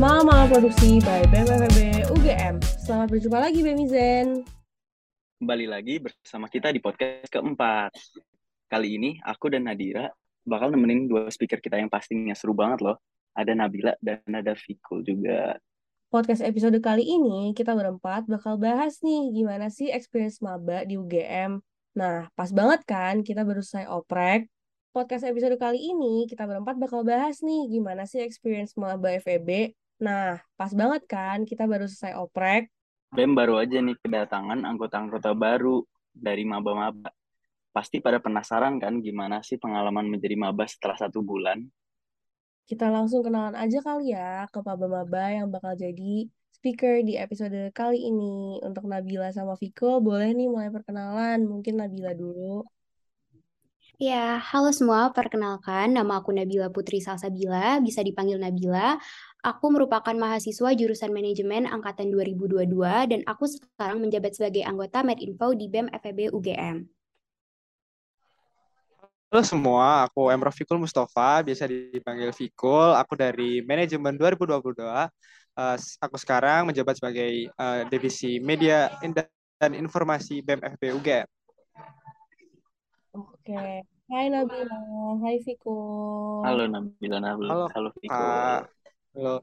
Mama Produksi by BMFB UGM. Selamat berjumpa lagi Bemizen. Kembali lagi bersama kita di podcast keempat. Kali ini aku dan Nadira bakal nemenin dua speaker kita yang pastinya seru banget loh. Ada Nabila dan ada Fikul juga. Podcast episode kali ini kita berempat bakal bahas nih gimana sih experience maba di UGM. Nah, pas banget kan kita baru selesai oprek. Podcast episode kali ini kita berempat bakal bahas nih gimana sih experience maba FEB. Nah, pas banget kan kita baru selesai oprek. BEM baru aja nih kedatangan anggota-anggota baru dari maba-maba. Pasti pada penasaran kan gimana sih pengalaman menjadi maba setelah satu bulan? Kita langsung kenalan aja kali ya ke maba-maba yang bakal jadi speaker di episode kali ini. Untuk Nabila sama Viko, boleh nih mulai perkenalan. Mungkin Nabila dulu. Ya, halo semua. Perkenalkan, nama aku Nabila Putri Salsabila, bisa dipanggil Nabila. Aku merupakan mahasiswa jurusan manajemen angkatan 2022 dan aku sekarang menjabat sebagai anggota Medinfo di BEM FEB UGM. Halo semua, aku Emro Fikul Mustafa, biasa dipanggil Fikul. Aku dari manajemen 2022. Uh, aku sekarang menjabat sebagai uh, divisi media dan informasi BMFB UGM. Oke, hai Nabila, hai Fikul. Halo Nabila, Nabila. Halo, Halo Fikul. Kak. Halo.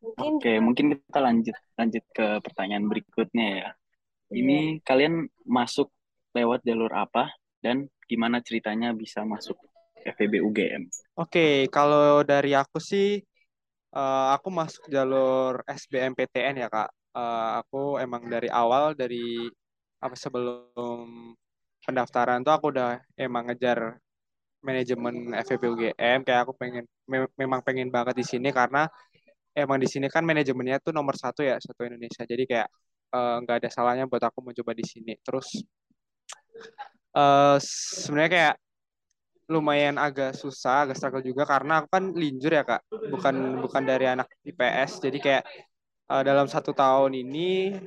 Mungkin Oke, mungkin kita lanjut lanjut ke pertanyaan berikutnya ya. Iya. Ini kalian masuk lewat jalur apa dan gimana ceritanya bisa masuk FEB UGM? Oke, kalau dari aku sih, uh, aku masuk jalur SBMPTN ya kak. Uh, aku emang dari awal dari apa sebelum pendaftaran tuh aku udah emang ngejar manajemen FEB UGM. Kayak aku pengen, me- memang pengen banget di sini karena emang di sini kan manajemennya tuh nomor satu ya satu Indonesia. Jadi kayak uh, nggak ada salahnya buat aku mencoba di sini. Terus uh, sebenarnya kayak lumayan agak susah, agak struggle juga karena aku kan linjur ya kak, bukan bukan dari anak IPS. Jadi kayak uh, dalam satu tahun ini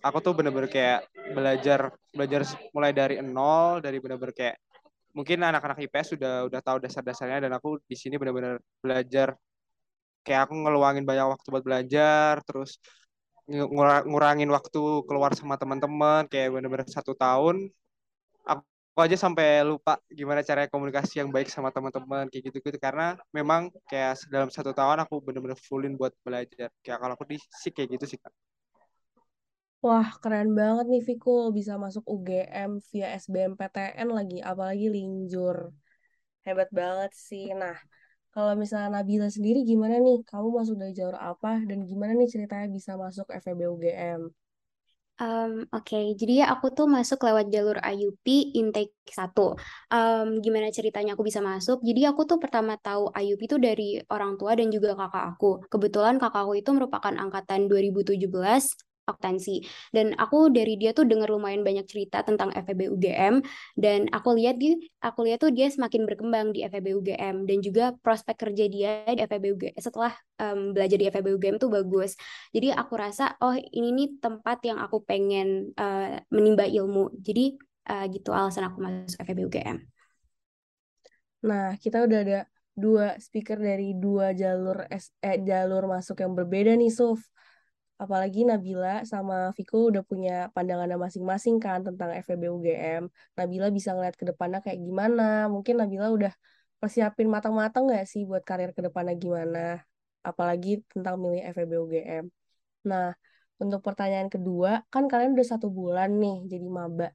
aku tuh bener-bener kayak belajar belajar mulai dari nol, dari bener-bener kayak mungkin anak-anak IPS sudah udah tahu dasar-dasarnya dan aku di sini bener-bener belajar. Kayak aku ngeluangin banyak waktu buat belajar, terus ngura- ngurangin waktu keluar sama teman-teman kayak bener-bener satu tahun. Aku aja sampai lupa gimana cara komunikasi yang baik sama teman-teman kayak gitu-gitu. Karena memang kayak dalam satu tahun aku bener-bener fullin buat belajar. Kayak kalau aku di sih kayak gitu sih kak Wah, keren banget nih Fikul bisa masuk UGM via SBMPTN lagi, apalagi linjur. Hebat banget sih. Nah, kalau misalnya Nabila sendiri gimana nih? Kamu masuk dari jalur apa dan gimana nih ceritanya bisa masuk FEB UGM? Um, Oke, jadi ya aku tuh masuk lewat jalur IUP intake 1. Um, gimana ceritanya aku bisa masuk? Jadi aku tuh pertama tahu IUP itu dari orang tua dan juga kakak aku. Kebetulan kakak aku itu merupakan angkatan 2017 akuntansi. Dan aku dari dia tuh dengar lumayan banyak cerita tentang FEB UGM dan aku lihat dia aku lihat tuh dia semakin berkembang di FEB UGM dan juga prospek kerja dia di FEB UGM setelah um, belajar di FEB UGM tuh bagus. Jadi aku rasa oh ini nih tempat yang aku pengen uh, menimba ilmu. Jadi uh, gitu alasan aku masuk FEB UGM Nah, kita udah ada dua speaker dari dua jalur eh, jalur masuk yang berbeda nih, Suf. Apalagi Nabila sama Viko udah punya pandangannya masing-masing kan tentang FEB UGM. Nabila bisa ngeliat ke depannya kayak gimana. Mungkin Nabila udah persiapin matang-matang nggak sih buat karir ke depannya gimana. Apalagi tentang milih FEB UGM. Nah, untuk pertanyaan kedua, kan kalian udah satu bulan nih jadi maba.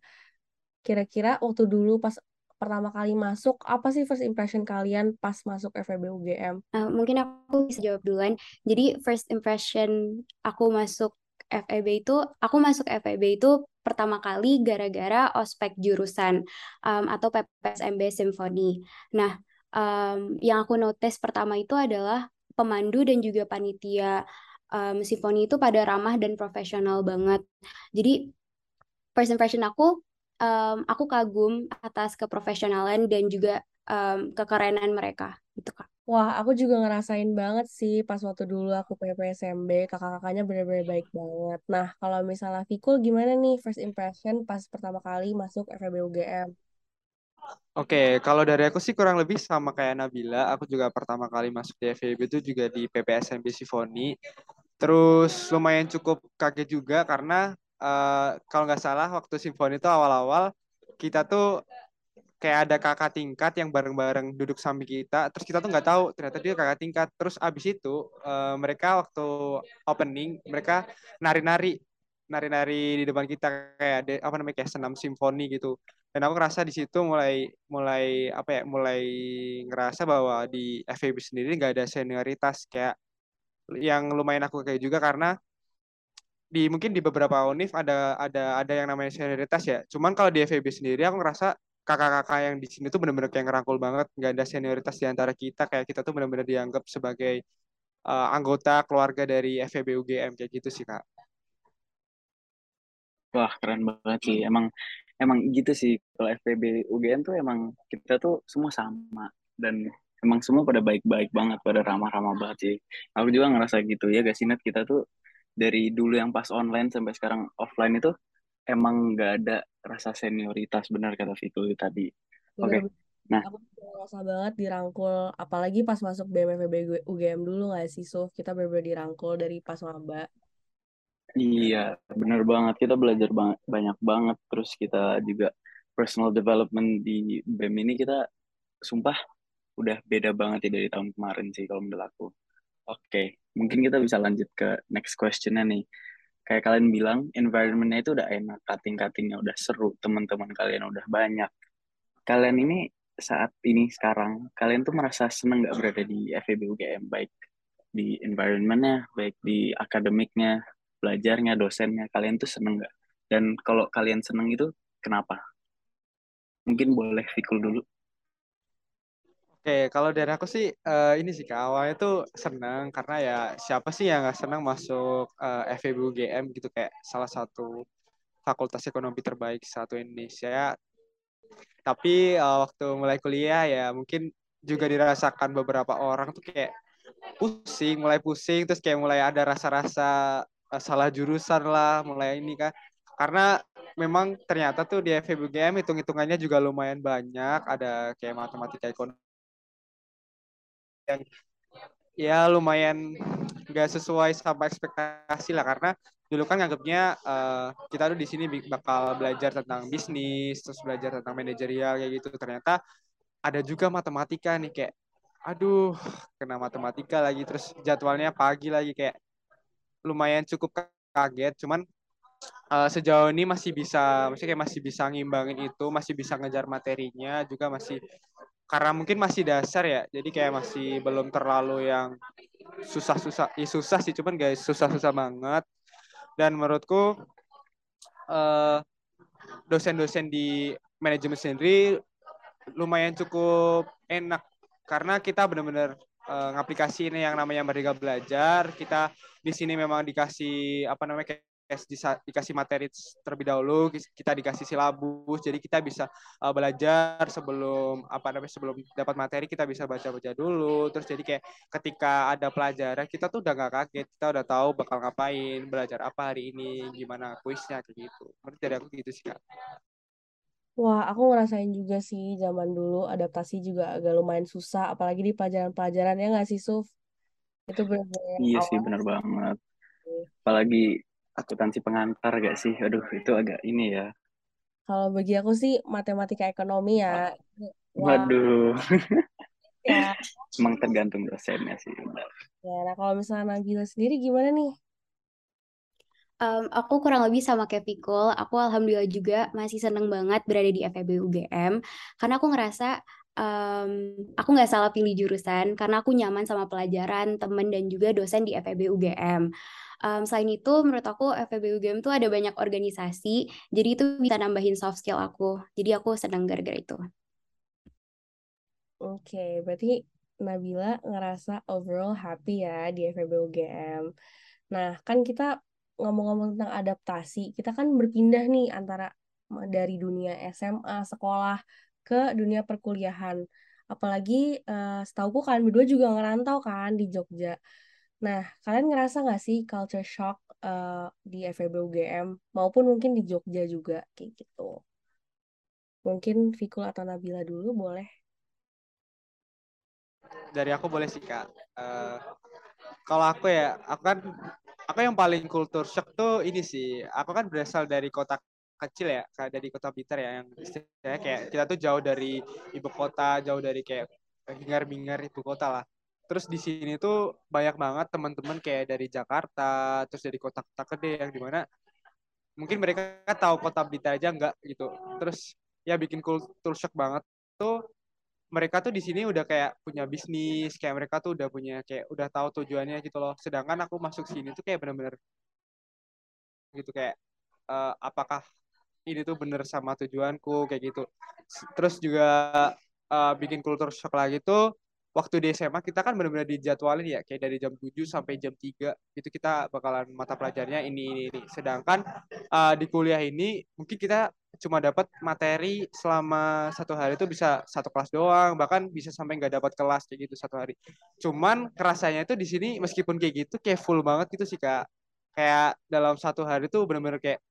Kira-kira waktu dulu pas pertama kali masuk, apa sih first impression kalian pas masuk FEB UGM? Uh, mungkin aku bisa jawab duluan. Jadi first impression aku masuk FEB itu, aku masuk FEB itu pertama kali gara-gara ospek jurusan um, atau PPSMB Simfoni. Nah, um, yang aku notice pertama itu adalah pemandu dan juga panitia um, simfoni itu pada ramah dan profesional banget. Jadi first impression aku um, aku kagum atas keprofesionalan dan juga um, kekerenan mereka gitu kak. Wah, aku juga ngerasain banget sih pas waktu dulu aku PPSMB, kakak-kakaknya bener-bener baik banget. Nah, kalau misalnya Fikul gimana nih first impression pas pertama kali masuk FEB UGM? Oke, kalau dari aku sih kurang lebih sama kayak Nabila. Aku juga pertama kali masuk di FEB itu juga di PPSMB Sifoni. Terus lumayan cukup kaget juga karena uh, kalau nggak salah waktu simfoni itu awal-awal kita tuh kayak ada kakak tingkat yang bareng-bareng duduk samping kita. Terus kita tuh nggak tahu ternyata dia kakak tingkat. Terus abis itu uh, mereka waktu opening mereka nari-nari nari-nari di depan kita. Kayak de, apa namanya kayak senam simfoni gitu. Dan aku ngerasa di situ mulai mulai apa ya mulai ngerasa bahwa di FEB sendiri nggak ada senioritas. Kayak yang lumayan aku kayak juga karena di mungkin di beberapa univ ada ada ada yang namanya senioritas ya. Cuman kalau di FEB sendiri aku ngerasa kakak-kakak yang di sini tuh benar-benar kayak ngerangkul banget, nggak ada senioritas di antara kita, kayak kita tuh benar-benar dianggap sebagai uh, anggota keluarga dari FEB UGM kayak gitu sih kak. Wah keren banget sih, emang emang gitu sih kalau FPB UGM tuh emang kita tuh semua sama dan emang semua pada baik-baik banget, pada ramah-ramah banget sih. Aku juga ngerasa gitu ya, guys. Ingat kita tuh dari dulu yang pas online sampai sekarang offline itu emang nggak ada rasa senioritas benar kata Vito tadi. Oke. Okay. Nah, aku ngerasa banget dirangkul apalagi pas masuk BMFB UGM dulu nggak sih Suf kita benar-benar dirangkul dari pas maba. Iya, benar banget. Kita belajar banget, banyak banget. Terus kita juga personal development di BEM ini kita sumpah udah beda banget ya dari tahun kemarin sih kalau menurut aku. Oke, okay. Mungkin kita bisa lanjut ke next questionnya nih. Kayak kalian bilang, environmentnya itu udah enak, cutting-cuttingnya udah seru, teman-teman kalian udah banyak. Kalian ini saat ini sekarang, kalian tuh merasa seneng nggak berada di FEB UGM, baik di environmentnya, baik di akademiknya, belajarnya, dosennya, kalian tuh seneng nggak? Dan kalau kalian seneng itu, kenapa? Mungkin boleh Fikul dulu. Oke, kalau dari aku sih uh, ini sih kak awalnya tuh seneng karena ya siapa sih yang nggak senang masuk uh, eh, FEB gitu kayak salah satu fakultas ekonomi terbaik satu Indonesia. Tapi uh, waktu mulai kuliah ya mungkin juga dirasakan beberapa orang tuh kayak pusing, mulai pusing terus kayak mulai ada rasa-rasa uh, salah jurusan lah, mulai ini kan. Karena memang ternyata tuh di FEB UGM hitung-hitungannya juga lumayan banyak, ada kayak matematika ekonomi yang ya lumayan gak sesuai sama ekspektasi lah karena dulu kan nganggapnya uh, kita tuh di sini bakal belajar tentang bisnis terus belajar tentang manajerial kayak gitu. Ternyata ada juga matematika nih kayak aduh kena matematika lagi terus jadwalnya pagi lagi kayak lumayan cukup kaget. Cuman uh, sejauh ini masih bisa maksudnya kayak masih bisa ngimbangin itu masih bisa ngejar materinya juga masih karena mungkin masih dasar ya jadi kayak masih belum terlalu yang susah-susah ya susah sih cuman guys susah-susah banget. Dan menurutku eh, dosen-dosen di manajemen sendiri lumayan cukup enak. Karena kita benar-benar uh, ngaplikasi ini yang namanya Merdeka Belajar kita di sini memang dikasih apa namanya dikasih materi terlebih dahulu kita dikasih silabus jadi kita bisa uh, belajar sebelum apa namanya sebelum dapat materi kita bisa baca-baca dulu. Terus jadi kayak ketika ada pelajaran kita tuh udah gak kaget kita udah tahu bakal ngapain belajar apa hari ini gimana kuisnya kayak gitu. Menurut dari aku gitu sih kak. Wah, aku ngerasain juga sih zaman dulu adaptasi juga agak lumayan susah, apalagi di pelajaran-pelajaran ya nggak sih, Suf? Itu benar-benar Iya sih, benar banget. Apalagi akuntansi pengantar gak sih? Aduh, itu agak ini ya. Kalau bagi aku sih matematika ekonomi ya. Waduh. ya. Emang tergantung dosennya sih. Ya, nah kalau misalnya Nabila sendiri gimana nih? Um, aku kurang lebih sama kayak Pikul. Aku alhamdulillah juga masih seneng banget berada di FEB UGM karena aku ngerasa um, aku nggak salah pilih jurusan karena aku nyaman sama pelajaran, temen dan juga dosen di FEB UGM. Um, selain itu, menurut aku FEB UGM tuh ada banyak organisasi, jadi itu bisa nambahin soft skill aku. Jadi aku senang gara-gara itu. Oke, okay, berarti Nabila ngerasa overall happy ya di FEB UGM. Nah, kan kita ngomong-ngomong tentang adaptasi, kita kan berpindah nih antara dari dunia SMA, sekolah, ke dunia perkuliahan. Apalagi uh, setauku kalian berdua juga ngerantau kan di Jogja. Nah, kalian ngerasa nggak sih culture shock uh, di FEB UGM maupun mungkin di Jogja juga kayak gitu? Mungkin Fikul atau Nabila dulu boleh. Dari aku boleh sih kak. Uh, kalau aku ya, aku kan aku yang paling kultur shock tuh ini sih. Aku kan berasal dari kota kecil ya, kayak dari kota Blitar ya, yang istilahnya kayak kita tuh jauh dari ibu kota, jauh dari kayak hingar-bingar ibu kota lah. Terus di sini tuh banyak banget teman-teman kayak dari Jakarta, terus dari kota-kota gede yang di mana mungkin mereka tahu kota Blitar aja enggak gitu. Terus ya bikin kultur shock banget tuh mereka tuh di sini udah kayak punya bisnis, kayak mereka tuh udah punya kayak udah tahu tujuannya gitu loh. Sedangkan aku masuk sini tuh kayak bener-bener gitu kayak uh, apakah ini tuh bener sama tujuanku kayak gitu. Terus juga uh, bikin kultur shock lagi tuh waktu di SMA kita kan benar-benar dijadwalin ya kayak dari jam 7 sampai jam 3 itu kita bakalan mata pelajarnya ini ini ini. Sedangkan uh, di kuliah ini mungkin kita cuma dapat materi selama satu hari itu bisa satu kelas doang bahkan bisa sampai nggak dapat kelas kayak gitu satu hari. Cuman kerasanya itu di sini meskipun kayak gitu kayak full banget gitu sih kak. Kayak dalam satu hari itu benar-benar kayak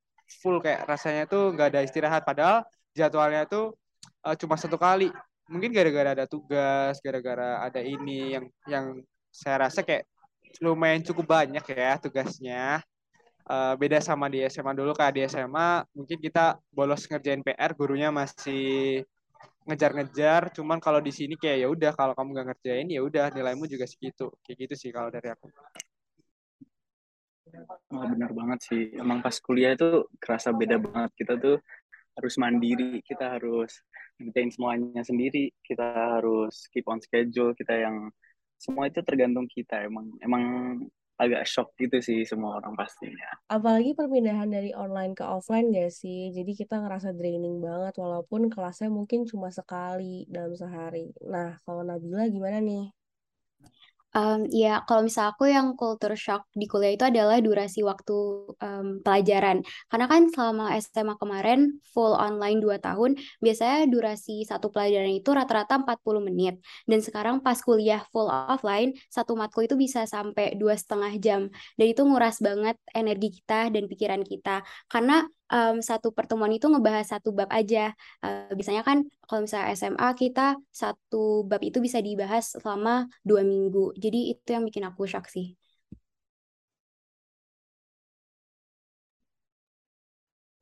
full kayak rasanya tuh nggak ada istirahat padahal jadwalnya tuh uh, cuma satu kali mungkin gara-gara ada tugas gara-gara ada ini yang yang saya rasa kayak lumayan cukup banyak ya tugasnya. Uh, beda sama di SMA dulu. Kayak di SMA mungkin kita bolos ngerjain PR gurunya masih ngejar-ngejar. Cuman kalau di sini kayak ya udah kalau kamu nggak ngerjain ya udah nilaimu juga segitu. Kayak gitu sih kalau dari aku. Oh, benar banget sih. Emang pas kuliah itu kerasa beda banget. Kita tuh harus mandiri, kita harus ngerjain semuanya sendiri, kita harus keep on schedule, kita yang semua itu tergantung kita. Emang emang agak shock gitu sih semua orang pastinya. Apalagi perpindahan dari online ke offline gak sih? Jadi kita ngerasa draining banget walaupun kelasnya mungkin cuma sekali dalam sehari. Nah, kalau Nabila gimana nih? Um, ya, kalau misal aku yang culture shock di kuliah itu adalah durasi waktu um, pelajaran. Karena kan selama SMA kemarin full online 2 tahun, biasanya durasi satu pelajaran itu rata-rata 40 menit. Dan sekarang pas kuliah full offline, satu matkul itu bisa sampai dua setengah jam. Dan itu nguras banget energi kita dan pikiran kita. Karena um, satu pertemuan itu ngebahas satu bab aja. Uh, biasanya kan kalau misalnya SMA kita satu bab itu bisa dibahas selama dua minggu. Jadi itu yang bikin aku shock sih.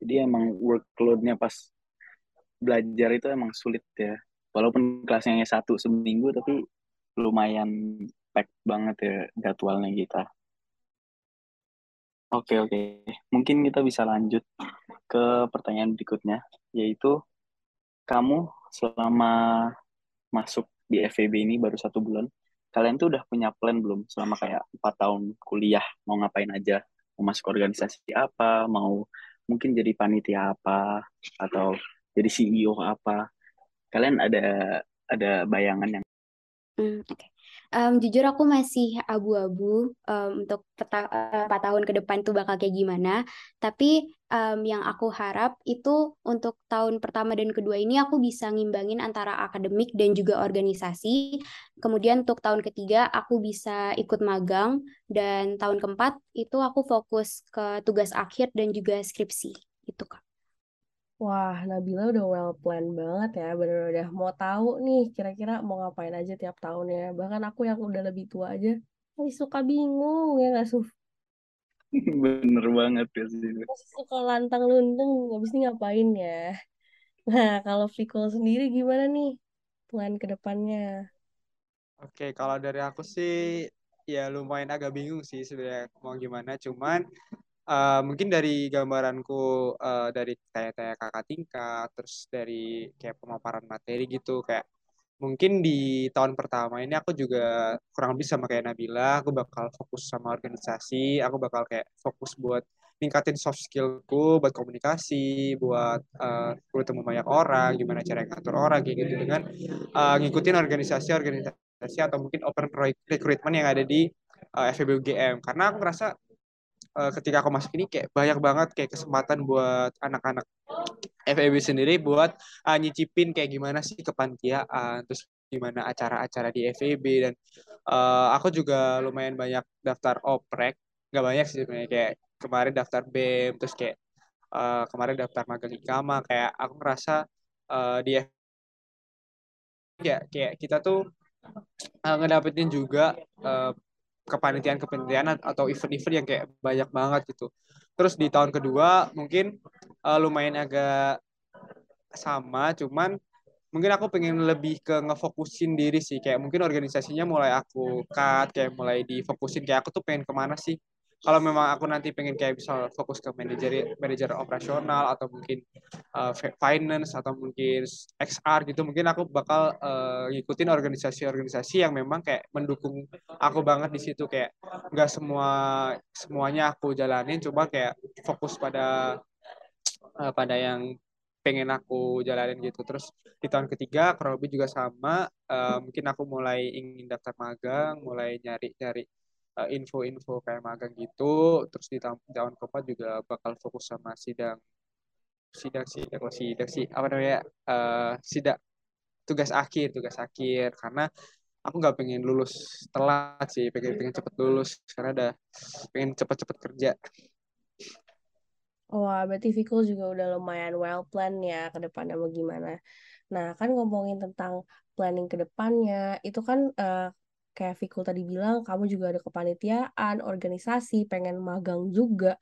Jadi emang workloadnya pas belajar itu emang sulit ya. Walaupun kelasnya satu seminggu tapi lumayan pack banget ya jadwalnya kita. Oke, oke. Mungkin kita bisa lanjut ke pertanyaan berikutnya, yaitu kamu selama masuk di FEB ini baru satu bulan, kalian tuh udah punya plan belum selama kayak empat tahun kuliah mau ngapain aja? Mau masuk organisasi apa? Mau mungkin jadi panitia apa? Atau jadi CEO apa? Kalian ada ada bayangan yang? Hmm, Oke. Okay. Um, jujur aku masih abu-abu um, untuk uh, 4 tahun ke depan itu bakal kayak gimana. Tapi um, yang aku harap itu untuk tahun pertama dan kedua ini aku bisa ngimbangin antara akademik dan juga organisasi. Kemudian untuk tahun ketiga aku bisa ikut magang dan tahun keempat itu aku fokus ke tugas akhir dan juga skripsi. Itu Kak. Wah, Nabila udah well plan banget ya. Bener udah mau tahu nih kira-kira mau ngapain aja tiap tahunnya. Bahkan aku yang udah lebih tua aja masih suka bingung ya nggak Suf? Bener banget ya sih. Masih suka lantang luntung habis ini ngapain ya. Nah, kalau Fikul sendiri gimana nih plan ke depannya? Oke, kalau dari aku sih ya lumayan agak bingung sih sebenarnya mau gimana. Cuman uh, mungkin dari gambaranku uh, dari tanya-tanya kakak tingkat terus dari kayak pemaparan materi gitu kayak mungkin di tahun pertama ini aku juga kurang lebih sama kayak Nabila aku bakal fokus sama organisasi aku bakal kayak fokus buat ningkatin soft skillku buat komunikasi buat uh, bertemu banyak orang gimana cara ngatur orang kayak gitu dengan uh, ngikutin organisasi-organisasi atau mungkin open recruitment yang ada di uh, FEB UGM karena aku ngerasa uh, ketika aku masuk ini kayak banyak banget kayak kesempatan buat anak-anak FEB sendiri buat uh, nyicipin kayak gimana sih kepanitiaan terus gimana acara-acara di FEB dan uh, aku juga lumayan banyak daftar oprek. Nggak banyak sih sebenarnya kayak kemarin daftar BEM terus kayak uh, kemarin daftar magang ikama kayak aku ngerasa uh, di ya kayak kita tuh uh, ngedapetin juga uh, kepanitiaan-kepanitiaan atau event-event yang kayak banyak banget gitu. Terus di tahun kedua mungkin uh, lumayan agak sama, cuman mungkin aku pengen lebih ke ngefokusin diri sih. Kayak mungkin organisasinya mulai aku cut kayak mulai difokusin. Kayak aku tuh pengen ke mana sih kalau memang aku nanti pengen kayak bisa fokus ke manajer manajer operasional atau mungkin uh, finance atau mungkin XR gitu mungkin aku bakal uh, ngikutin organisasi-organisasi yang memang kayak mendukung aku banget di situ. Kayak nggak semua semuanya aku jalanin coba kayak fokus pada uh, pada yang pengen aku jalanin gitu. Terus di tahun ketiga kurang lebih juga sama uh, mungkin aku mulai ingin daftar magang mulai nyari-nyari uh, info-info kayak magang gitu terus di tahun, tahun keempat juga bakal fokus sama sidang sidang sidang oh, sidang sih apa namanya uh, sidang tugas akhir tugas akhir karena aku nggak pengen lulus telat sih pengen pengen cepet lulus karena udah pengen cepet-cepet kerja Wah, berarti Viko juga udah lumayan well plan ya ke depannya mau gimana. Nah, kan ngomongin tentang planning ke depannya, itu kan uh, kayak Fikul tadi bilang kamu juga ada kepanitiaan organisasi pengen magang juga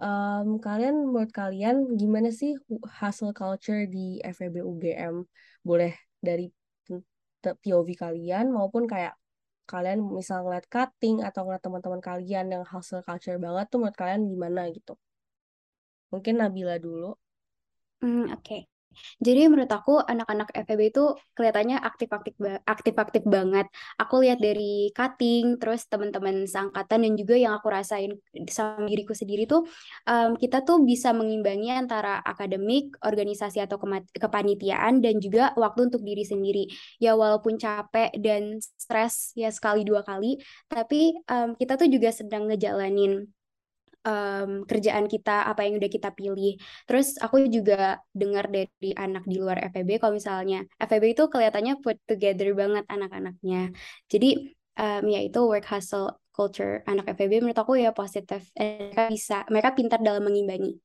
um, kalian menurut kalian gimana sih hustle culture di FEB UGM boleh dari POV kalian maupun kayak kalian misal ngeliat cutting atau ngeliat teman-teman kalian yang hustle culture banget tuh menurut kalian gimana gitu mungkin Nabila dulu Hmm, oke. Okay. Jadi menurut aku anak-anak FEB itu kelihatannya aktif-aktif aktif-aktif banget. Aku lihat dari cutting, terus teman-teman seangkatan dan juga yang aku rasain sama diriku sendiri tuh um, kita tuh bisa mengimbangi antara akademik, organisasi atau kepanitiaan dan juga waktu untuk diri sendiri. Ya walaupun capek dan stres ya sekali dua kali, tapi um, kita tuh juga sedang ngejalanin um, kerjaan kita apa yang udah kita pilih. Terus aku juga dengar dari anak di luar FEB kalau misalnya FEB itu kelihatannya put together banget anak-anaknya. Jadi um, ya itu work hustle culture anak FEB menurut aku ya positif. Mereka bisa, mereka pintar dalam mengimbangi.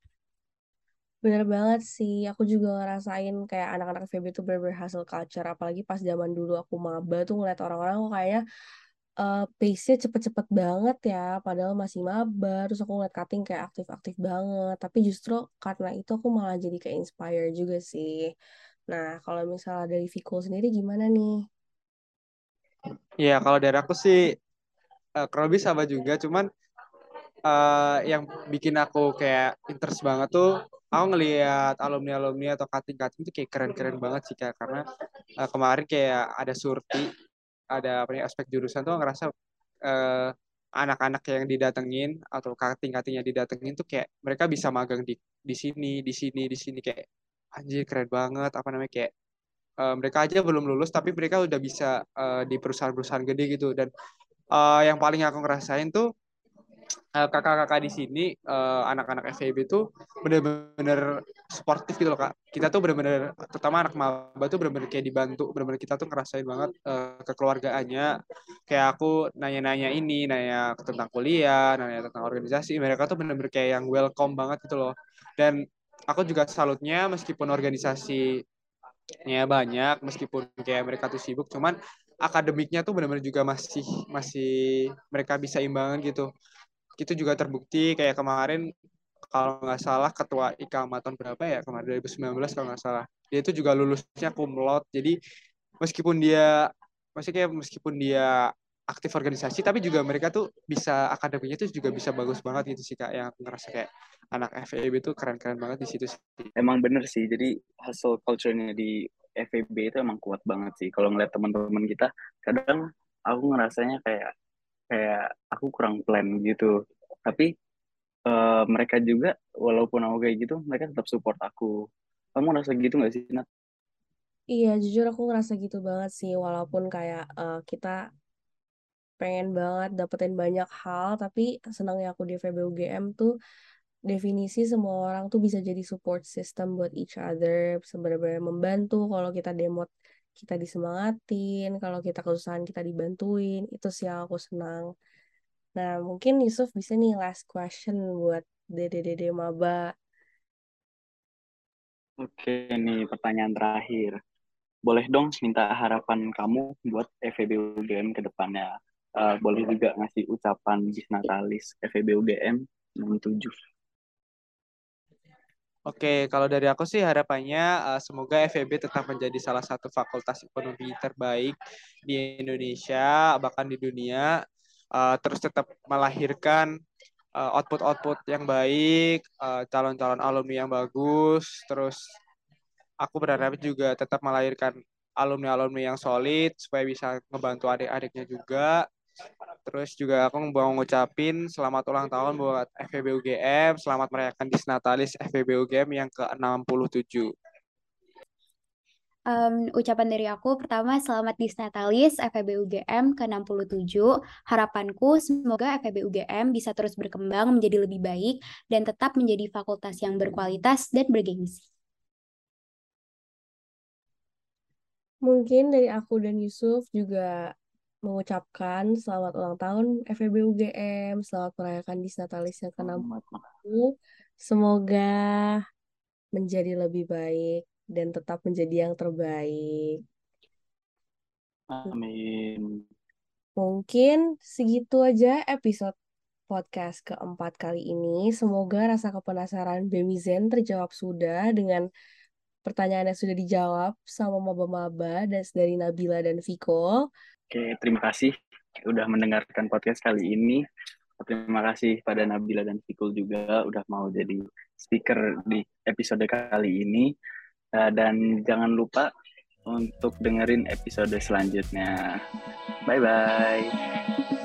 Bener banget sih, aku juga ngerasain kayak anak-anak FEB itu bener-bener hustle culture, apalagi pas zaman dulu aku maba tuh ngeliat orang-orang kok kayaknya uh, pace-nya cepet-cepet banget ya, padahal masih maba, terus aku ngeliat cutting kayak aktif-aktif banget, tapi justru karena itu aku malah jadi kayak inspire juga sih. Nah, kalau misalnya dari Viko sendiri gimana nih? Iya, kalau dari aku sih uh, kurang lebih sama juga, cuman uh, yang bikin aku kayak interest banget tuh aku ngelihat alumni alumni atau cutting cutting itu kayak keren keren banget sih kayak karena uh, kemarin kayak ada surti ada nih aspek jurusan tuh ngerasa uh, anak-anak yang didatengin atau kating-kating yang didatengin tuh kayak mereka bisa magang di di sini di sini di sini. Kayak anjir keren banget apa namanya kayak uh, mereka aja belum lulus tapi mereka udah bisa uh, di perusahaan-perusahaan gede gitu. Dan uh, yang paling aku ngerasain tuh Eh, kakak-kakak di sini uh, anak-anak FEB itu bener-bener sportif gitu loh kak. Kita tuh bener-bener terutama anak maba tuh bener-bener kayak dibantu bener-bener kita tuh ngerasain banget uh, kekeluargaannya. Kayak aku nanya-nanya ini nanya tentang kuliah nanya tentang organisasi mereka tuh bener-bener kayak yang welcome banget gitu loh. Dan aku juga salutnya meskipun organisasinya banyak meskipun kayak mereka tuh sibuk cuman akademiknya tuh benar-benar juga masih masih mereka bisa imbangan gitu itu juga terbukti kayak kemarin kalau nggak salah ketua IKAMA tahun berapa ya? Kemarin 2019 kalau nggak salah. Dia itu juga lulusnya kumlot jadi meskipun dia kayak meskipun dia aktif organisasi tapi juga mereka tuh bisa akademinya tuh juga bisa bagus banget gitu sih kak. Yang ngerasa kayak anak FEB itu keren-keren banget di situ sih. Emang bener sih. Jadi hustle culture-nya di FEB itu emang kuat banget sih. Kalau ngeliat teman-teman kita kadang aku ngerasanya kayak kayak aku kurang plan gitu tapi uh, mereka juga walaupun aku kayak gitu mereka tetap support aku kamu ngerasa gitu gak sih Nat? Iya jujur aku ngerasa gitu banget sih walaupun kayak uh, kita pengen banget dapetin banyak hal tapi senangnya aku di FBUGM tuh definisi semua orang tuh bisa jadi support system buat each other sebenarnya membantu kalau kita demo kita disemangatin, kalau kita kesusahan kita dibantuin, itu sih yang aku senang. Nah, mungkin Yusuf bisa nih last question buat dede-dede maba. Oke, ini pertanyaan terakhir. Boleh dong minta harapan kamu buat FEB UGM ke depannya. Uh, boleh juga ngasih ucapan Natalis FEB UGM 67. Oke, kalau dari aku sih harapannya uh, semoga FEB tetap menjadi salah satu fakultas ekonomi terbaik di Indonesia, bahkan di dunia. Uh, terus tetap melahirkan output-output uh, yang baik, calon-calon uh, alumni yang bagus, terus aku berharap juga tetap melahirkan alumni-alumni yang solid supaya bisa ngebantu adik-adiknya juga. Terus juga aku mau ngucapin selamat ulang tahun buat FEB UGM, selamat merayakan Disnatalis FEB UGM yang ke-67. Um, ucapan dari aku pertama selamat Disnatalis FEB UGM ke-67. Harapanku semoga FEB UGM bisa terus berkembang menjadi lebih baik dan tetap menjadi fakultas yang berkualitas dan bergengsi. Mungkin dari aku dan Yusuf juga mengucapkan selamat ulang tahun FEB UGM, selamat merayakan yang ke-60. Semoga menjadi lebih baik dan tetap menjadi yang terbaik. Amin. Mungkin segitu aja episode podcast keempat kali ini. Semoga rasa kepenasaran Bemizen terjawab sudah dengan pertanyaan yang sudah dijawab sama maba-maba dari Nabila dan Viko. Oke, terima kasih udah mendengarkan podcast kali ini. Terima kasih pada Nabila dan Viko juga udah mau jadi speaker di episode kali ini. Uh, dan jangan lupa untuk dengerin episode selanjutnya. Bye-bye.